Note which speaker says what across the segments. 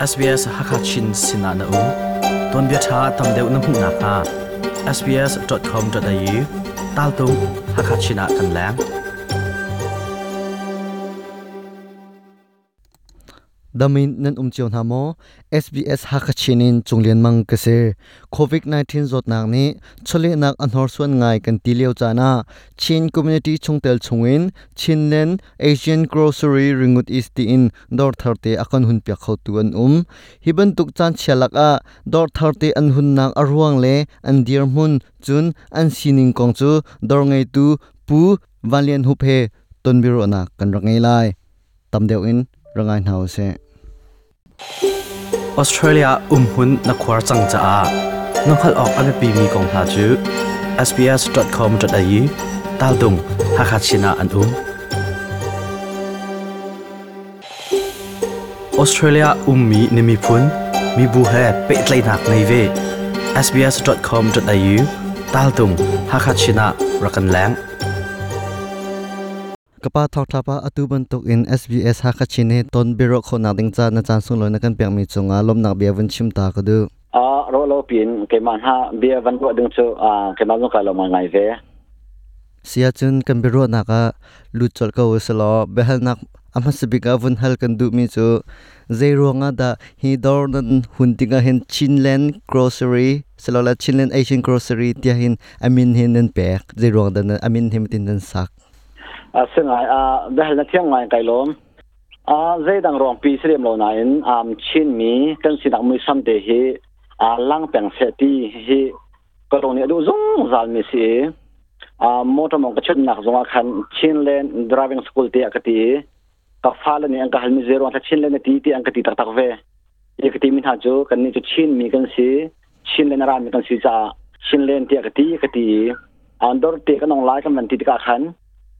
Speaker 1: SBS Hakachin Sinana U Ton bia tha tam deu na mu na ka sbs.com.au tal tu Hakachina kan lang
Speaker 2: damin nan umchion hamo SBS hakachinin chunglen mang kase covid 19 zot nak ni chole nak anhor suan ngai kan tileu chana chin community chungtel chungin chinlen asian grocery ringut east in dor tharte akon hun pya khau tuan um hiban tuk chan chalak a dor tharte an hun nak arwang le an dir mun chun an sining kong chu dor ngai tu pu valian hu phe tonbiro na kan rangai lai tamdeu in rangai nau se
Speaker 1: ออสเตรเลียอุ้มหุ่นนักควาจังจ้านัองขัดออกอันเป็นปีมีกองหาจู sbs dot com dot au ตาดุงฮักฮัชินาอันอุ้มออสเตรเลียอุ้มมีนิมิพุนมีบูเฮเป็ดไลนักในเว sbs dot com dot au ตาดุงฮักฮัชินารักันแหลง
Speaker 2: kapa thok thapa atu ban tok in SBS ha kha chine ton biro kho na ding cha na chan sung lo na kan pek mi chunga lom nak bia van chim ta ka du
Speaker 3: a ro lo pin ke man ha bia van ro ding chu a ke man ka lo ma ngai ve
Speaker 2: sia chun kan biro na ka lu chol ka uslo behal nak ama sibika vun hal kan du mi chu zero nga da hi dor nan hun tinga hen chinland grocery selola chinland asian grocery tia hin amin hin nen pek zero da amin him tin nan sak
Speaker 3: a sengai a behal na thiang ngai kai lom a zai dang rong pi srem lo na in am chin mi kan si dak mui sam te hi a lang peng se ti hi ko rong ni du zong zal mi si a motor mong ka chut nak zonga khan chin len driving school te akati ka fala ni ang ka hal mi zero ta chin len ti ti ang ka ti tak tak ve ye ka ti min ha jo kan ni chu chin mi kan si chin len ra mi kan si cha chin len ti akati ka ti an dor te ka nong lai kan man ti ka khan กันูนี้อามินจะดินเตกับวันเฮลกันมันติดกาชิน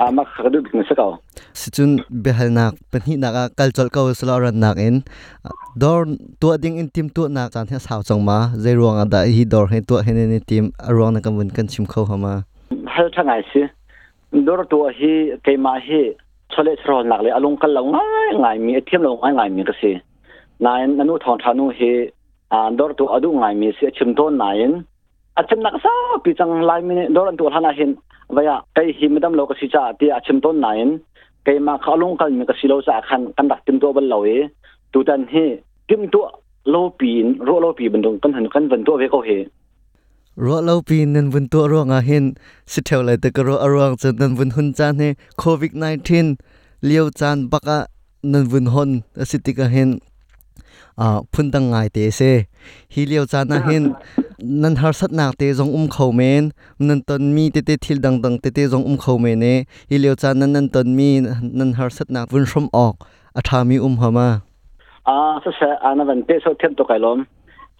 Speaker 3: ama khadu bik se ka
Speaker 2: sichun behal nak pani naka cultural ka usla ran nak in dor to ding in tim to na chan he saw chang ma zai ruang da hi dor he to he ne tim arong na kamun kan chim kho hama
Speaker 3: hal thangai si dor to hi ke ma hi chole chro nak le alung kal lo ngai ngai mi thiam lo ngai ngai mi ka si nai nanu thong thanu hi an dor to adu ngai mi se chim ton nain achim nak sa pi chang lai mi dor an to hana hin vaya kai hi midam lo ka si cha ti achim ton nain kai ma khalung kal mi ka si lo cha khan kan dak tim to bal lo e tu tan he tim to lo pin ro lo pi bandung kan han kan van to ve ko he
Speaker 2: ro lo pin nan bun to ro nga hin si theu lai te ka ro arwang chen nan bun hun chan he covid 19 liu chan baka nan bun hon asitika hin อ่าพุ่นตังไงเตเซฮิเลียวจานนาเห็นนันฮาสัตนักเตะจงอุ้มเขาเมนนันตอนมีเตเตทิลดังดังเตเตจงอุ้มเขาเมนเนฮิเลียวจานันนันตอนมีนันฮาสัตนักวุ่นชมออกอาทามีอุ้มหามา
Speaker 3: อ่าสัสอานันเตโซเทียมตกไกลม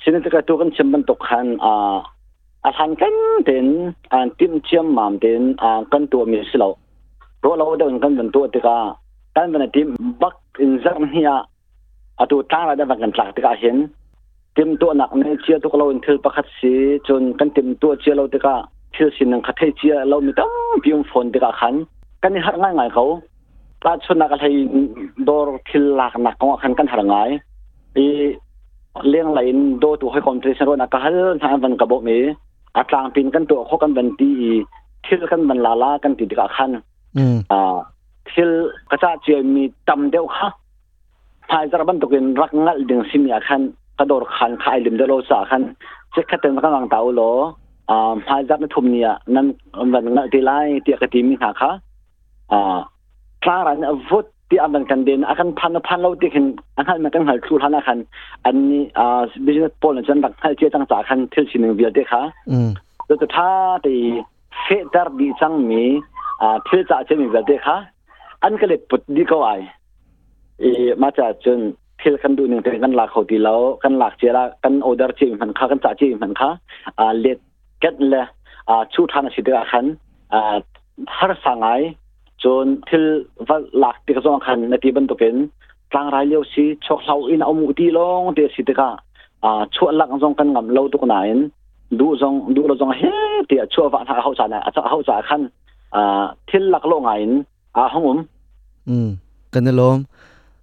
Speaker 3: สิ่งที่กระตัวกันชิมบันตกหันอ่าอาทัรกันเต็นอ่าติมเชียมมามเต็นอ่ากันตัวมีสิเราเพราะเราเดินกันบนตัวติกากันบนติมบักอินซัมเนีย to kin rak ngal ding sim ya khan กระโดดขัน ขายลิมเดโลสาขันเช็คเต็มกำลังเตาโลอ่าพายจับในทุ่มเนี่ยนั่นมันเงตีไล่เตียกตีมีหาค่ะอ่าคลารันฟุตที่อันนั้นกันเดินอาการพันพันเราที่เห็นอาการมันกันหันทุทันอาการอันนี้อ่าบิสเนสโพลนั่นจังให้เจ้าจังจากขันเที่ยวชินเวียดเด็กค่ะ
Speaker 2: อืม
Speaker 3: แล้วก็ถ้าที่เฟดาร์ดีจังมีอ่าเที่ยวจากเจ้ามีเวียดเด็กค่ะอันก็เลยปุดดีก็ไอเอีมาจากจนที่กันดูหนึ่งแต่กันหลักเขาดีแล้วกันหลักเจละกันออเดอร์จีมันค่ะกันจ่าจีมันค่ะอ่าเล็ดกันเลยอ่าชูทานสิเดอคันอ่าฮาร์สังไอจนที่วัดหลักที่กระทรวงคันในที่บรรทุกเป็นกลางรายเลี้ยวซีชกเราอินเอามุดีลงเดียสิเดกะอ่าชั่วหลักทรงกันงำเล่าตุกนายนดูทรงดูเราทรงเฮ้เดียชั่ววัาทางเขาจ่าเนี่ยอาจจะเขาจ่าคันอ่าที่หลักโลกไหนอ่าห้องผม
Speaker 2: อืมกันนะลม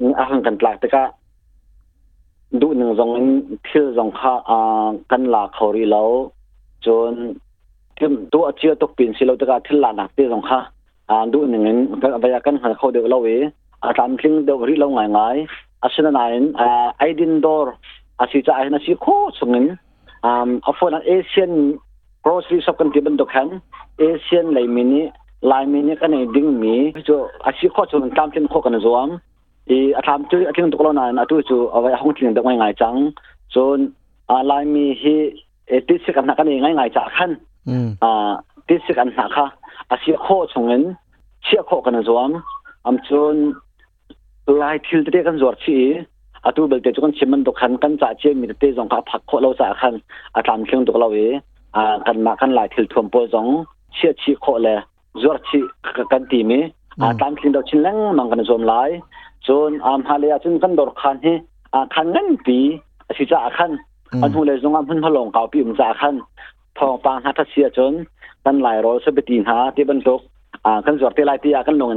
Speaker 3: นอาหารกันหลักแต่ก็ดูหนึ่งจงพิลจงค่าอ่ากันหลักเขารีแล้วจนที่ตัวเชื่อตกปีนสิเราแต่ก็ที่หลักหนักที่จงค่าอ่าดูหนึ่งกันบรรยากาศขางเขาเดือดเราเออาตามทิ้งเดือดรีเราไงไง่ายอาชนะนั้นอ่าไอดินดอร์อาชีจะไอ้นาชีโคสงินอ่าอัฟวนันเอเชียนโปรสีสับกันที่บันดกแห่งเอเชียนไลมินิไลมินิก็ในดิ้งมีจะอาชีโคสงินตามที่งโคกันจวม i atham chu athing toklo na na tu chu awai hong tling da ngai ngai chang chon a lai mi hi e ti sik kan kan ngai ngai cha khan
Speaker 2: อืม
Speaker 3: a ti sik kan na kha asi kho chungen chia kho kan zoam am chon lai thil te kan zor chi atu bel te chu kan chiman dokhan kan cha che mi te jong ka phak kho lo cha khan atham thing toklo we อ่ากันมากันหลายทิลทวมโปจงเชี่ยชีโคเลยจวดชีกันตีมีอ่าตามทิ้งดอกชิ้นแรงมันกันจมหลายจนอามฮาเลียจนกันดอกคันเฮอ่าคันเงินปีสิจะคันอันหูเลยจงอันพุ่นพลงเก่าปีมจะคันทองปางฮัทเสียจนกันหลายร้อยสบตีนหาที่บรรทุกอ่ากันจวดที่ลายตีกันลง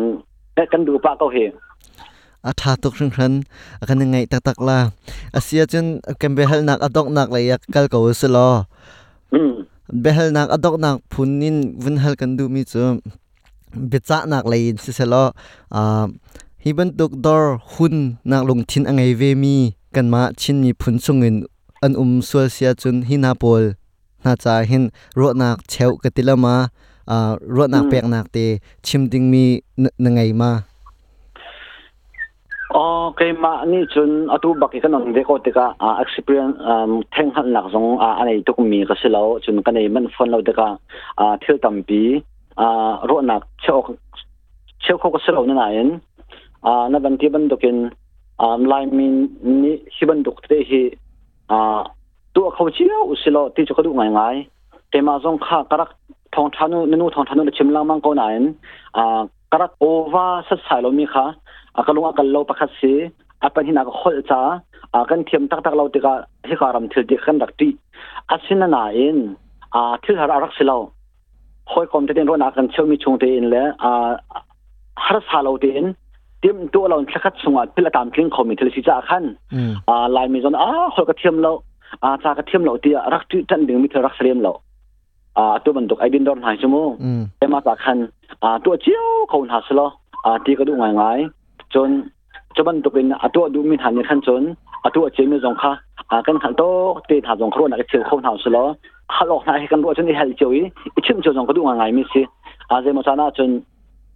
Speaker 3: กันดูปะก็เฮ
Speaker 2: อาทาตุกครึ่งครันกันยังไงตักตักลาอาเซียจนกันเบลนักอดอกนักเลยกัลกาวสลอ
Speaker 3: อืม
Speaker 2: เบลนักอดอกนักพุนนินวุนฮัลกันดูมีจูเบจ่านักเลยสิเซลออ่า ฮิบันตุกดอร์หุนนักลงทินอังไงเวมีกันมาชินมีพุนซุงินอันอุมสวเซียจุนฮินาโปลนาจาหินรถนักเชวกติลมาอ่ารถนักเปียกนักเตชิมดิงมีนังไงมา
Speaker 3: อ๋อเคยมานี่จนอตุบักกันนองเด็กก็ติกาอ่า experience อ่าแทงหันหนักสงอ่าอันนี้ตุกมีก็สิแล้วจนกันนี้มันฟันเราติกาอ่าเที่ยวตัมปีอ่ารถหนักเชี่ยวเชี่ยวเขาก็สิแล้วนั่นเองอ่านับบันที่บันตุกินอ่าลายมินนี่ที่บันตุกเตฮีอ่าตัวเขาเชี่ยวสิแล้วที่จะเขาดูง่ายง่ายแต่มาสงข้ากรักทองทานุนูทองทานุชิมลังมังก็นายอ่ากรักโอวาสัสายเรามีค่ะ akalung akal lo pakhat si apan hina ka khol cha akan thiam tak tak lo te ka hi karam thil ti khan dak ti asina na in a thil har arak silo khoi kom te den ro na kan chomi chung te in le a har sa lo te in tim tu lo thakhat sunga pil tam tling khomi thil si cha khan
Speaker 2: อืม
Speaker 3: a lai mi zon a khol ka thiam lo a cha ka thiam lo ti rak ti tan ding mi thil rak srem lo a tu ban dok ai din dor nai chumo
Speaker 2: อืมแ
Speaker 3: ต่มาจากคันอ่าตัวเจียวเขาหาสโลอ่าที่ก็ดูง่ายง่ายจนจนมันตัวเป็นอ่าตัวดูมีฐานในขั้นจนอ่าตัวเจียวมีจงค่ะอ่ากันขันโตเตะหาจงครัวนักเจียวเขาหาสโลฮัลโหลนายกันรู้จนนี่เฮลเจียวอีชิมเจียวจงก็ดูง่ายง่ายมิสิอ่าเจมาซานาจนอ่าบันตุอันตัวเจียวมีบันตุเวียเข็นอันตัวเวลาที่มันตกตะเดกอ่ารวนนักลงทุนเฮเดวินอืมอ่าพังมีมีพื้นจงกันสนายนไกมาลงทุนปุ่นหนึ่งอะจนอีชิมเจียวสิโลอ่าเฮแต่ตัวเจียวตัวสุดที่เขาดูง่ายง่ายอะตัวก็น้ำหนักแม่บนชัวเลยอะเช่นลายดอร์ดอร์งาดอร์อุ้มจัง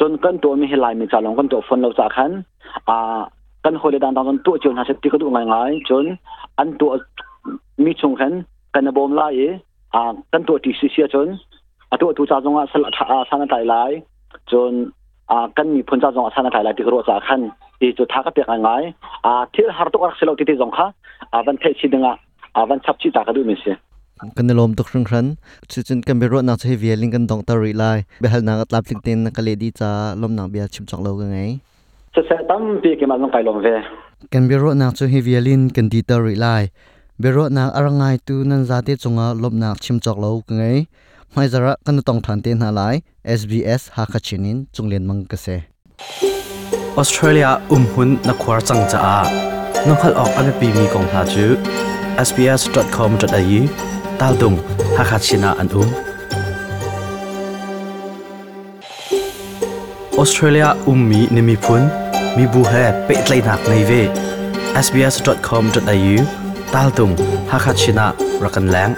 Speaker 3: จนกันตัวมีเฮลายมีจาลงกันตัวฟนเราจากขันอ่ากันคนเลยดันตอนตัวจน่าจะที่เขาดูง่ายง่ายจนอันตัวมีชงขันกันบอมลายอ่ากันตัวที่เสียจน a tu tu cha zonga sal tha sana tai lai chon a kan mi phun cha zonga sana tai lai ti ro cha khan ti chu tha ka pe ngai a thil har to ar selo ti ti zong kha a van thai chi dinga a van chap chi ta ka du mi se กันลมตุกครึ่งครันชิจนกันเบรนักจะให้เวียลิงกันองตารีไลเบลนักลับลิงเตนนักเลดีจ้าลมนักเบียชิมจอกโลกันง se se tam pi ke ma zong kai lom ve กันเบรนักจะให้เวียลินกันดีตารีไลเบรนักอรังไงตูนันซาเตจงอาลมนักชิมจอกโลกันไงไม่จะรั
Speaker 2: กกันต้องทันเตนหาไล SBS ฮักชินินจงเลียนมังกะเซ
Speaker 1: ออสเตรเลียอุ้มหุ่นนักควาจังจ้าน้องขัดออกอันเป็นปีมีกองทัพจู sbs.com.au ตาลดุงฮักฮัชินาอันอุ้มออสเตรเลียอุ้มมีนิมิพุนมี บูเฮเปิดไลนักในเว sbs.com.au ตาลดุงฮักฮัชินารักันแรง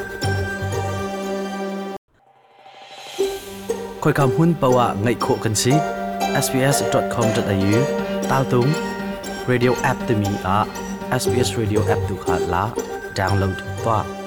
Speaker 1: คอยคำหุ้นปะวะไงโคกันสิ sbs.com.au ตาลตุง radio app ตมีอะ SBS radio app ดูขาดละ download ตัว